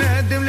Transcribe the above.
Medim